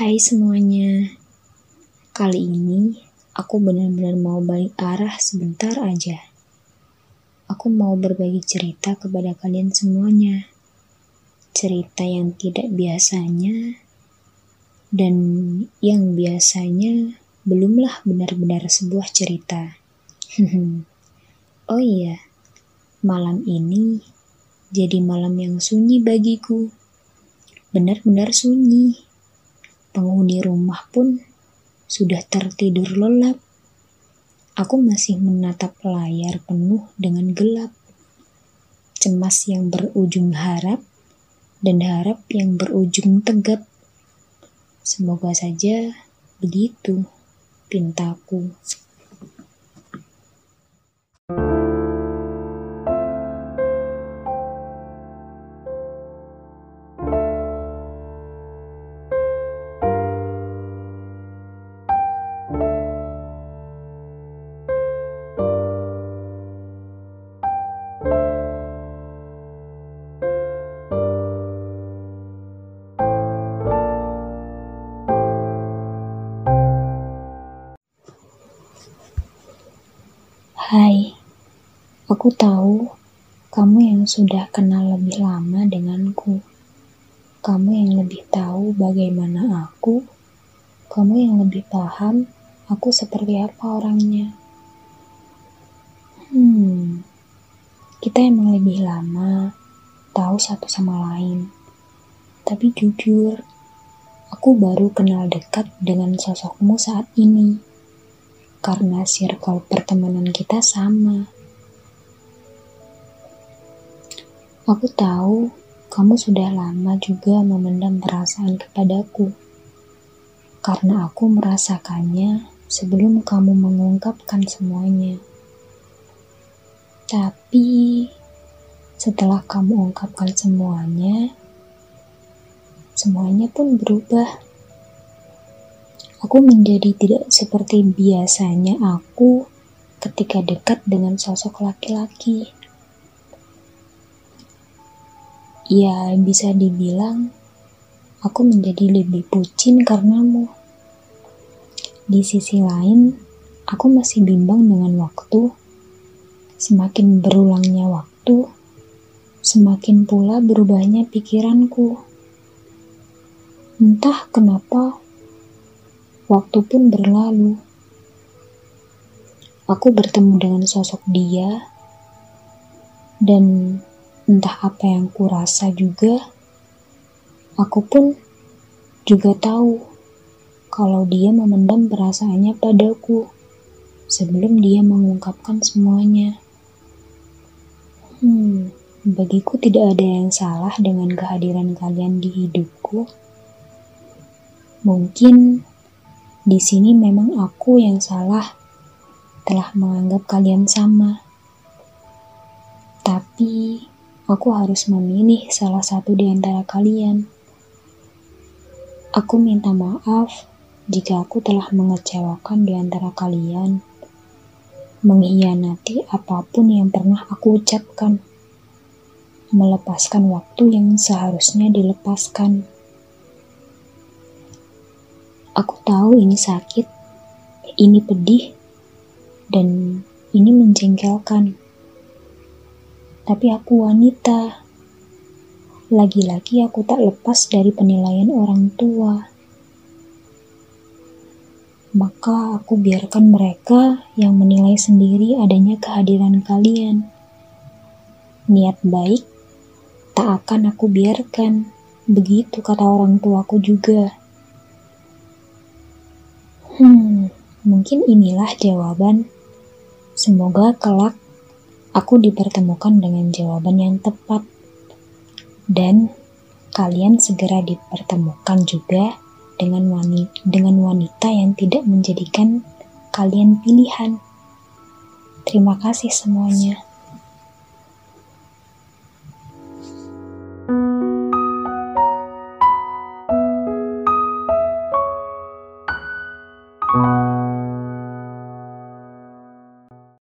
Hai semuanya, kali ini aku benar-benar mau balik arah sebentar aja. Aku mau berbagi cerita kepada kalian semuanya. Cerita yang tidak biasanya dan yang biasanya belumlah benar-benar sebuah cerita. oh iya, malam ini jadi malam yang sunyi bagiku. Benar-benar sunyi penghuni rumah pun sudah tertidur lelap. Aku masih menatap layar penuh dengan gelap. Cemas yang berujung harap dan harap yang berujung tegap. Semoga saja begitu pintaku. Hai, aku tahu kamu yang sudah kenal lebih lama denganku. Kamu yang lebih tahu bagaimana aku, kamu yang lebih paham aku seperti apa orangnya. Hmm, kita emang lebih lama tahu satu sama lain. Tapi jujur, aku baru kenal dekat dengan sosokmu saat ini karena circle pertemanan kita sama. Aku tahu kamu sudah lama juga memendam perasaan kepadaku, karena aku merasakannya sebelum kamu mengungkapkan semuanya. Tapi setelah kamu ungkapkan semuanya, semuanya pun berubah. Aku menjadi tidak seperti biasanya aku ketika dekat dengan sosok laki-laki. Ya, bisa dibilang aku menjadi lebih bucin karenamu. Di sisi lain, aku masih bimbang dengan waktu. Semakin berulangnya waktu, semakin pula berubahnya pikiranku. Entah kenapa Waktu pun berlalu. Aku bertemu dengan sosok dia, dan entah apa yang kurasa juga, aku pun juga tahu kalau dia memendam perasaannya padaku sebelum dia mengungkapkan semuanya. Hmm, bagiku tidak ada yang salah dengan kehadiran kalian di hidupku. Mungkin di sini memang aku yang salah, telah menganggap kalian sama. Tapi aku harus memilih salah satu di antara kalian. Aku minta maaf jika aku telah mengecewakan di antara kalian, mengkhianati apa pun yang pernah aku ucapkan, melepaskan waktu yang seharusnya dilepaskan. Aku tahu ini sakit, ini pedih, dan ini menjengkelkan. Tapi aku wanita. Lagi-lagi aku tak lepas dari penilaian orang tua. Maka aku biarkan mereka yang menilai sendiri adanya kehadiran kalian. Niat baik tak akan aku biarkan. Begitu kata orang tuaku juga. Mungkin inilah jawaban. Semoga kelak aku dipertemukan dengan jawaban yang tepat. Dan kalian segera dipertemukan juga dengan wanita, dengan wanita yang tidak menjadikan kalian pilihan. Terima kasih semuanya.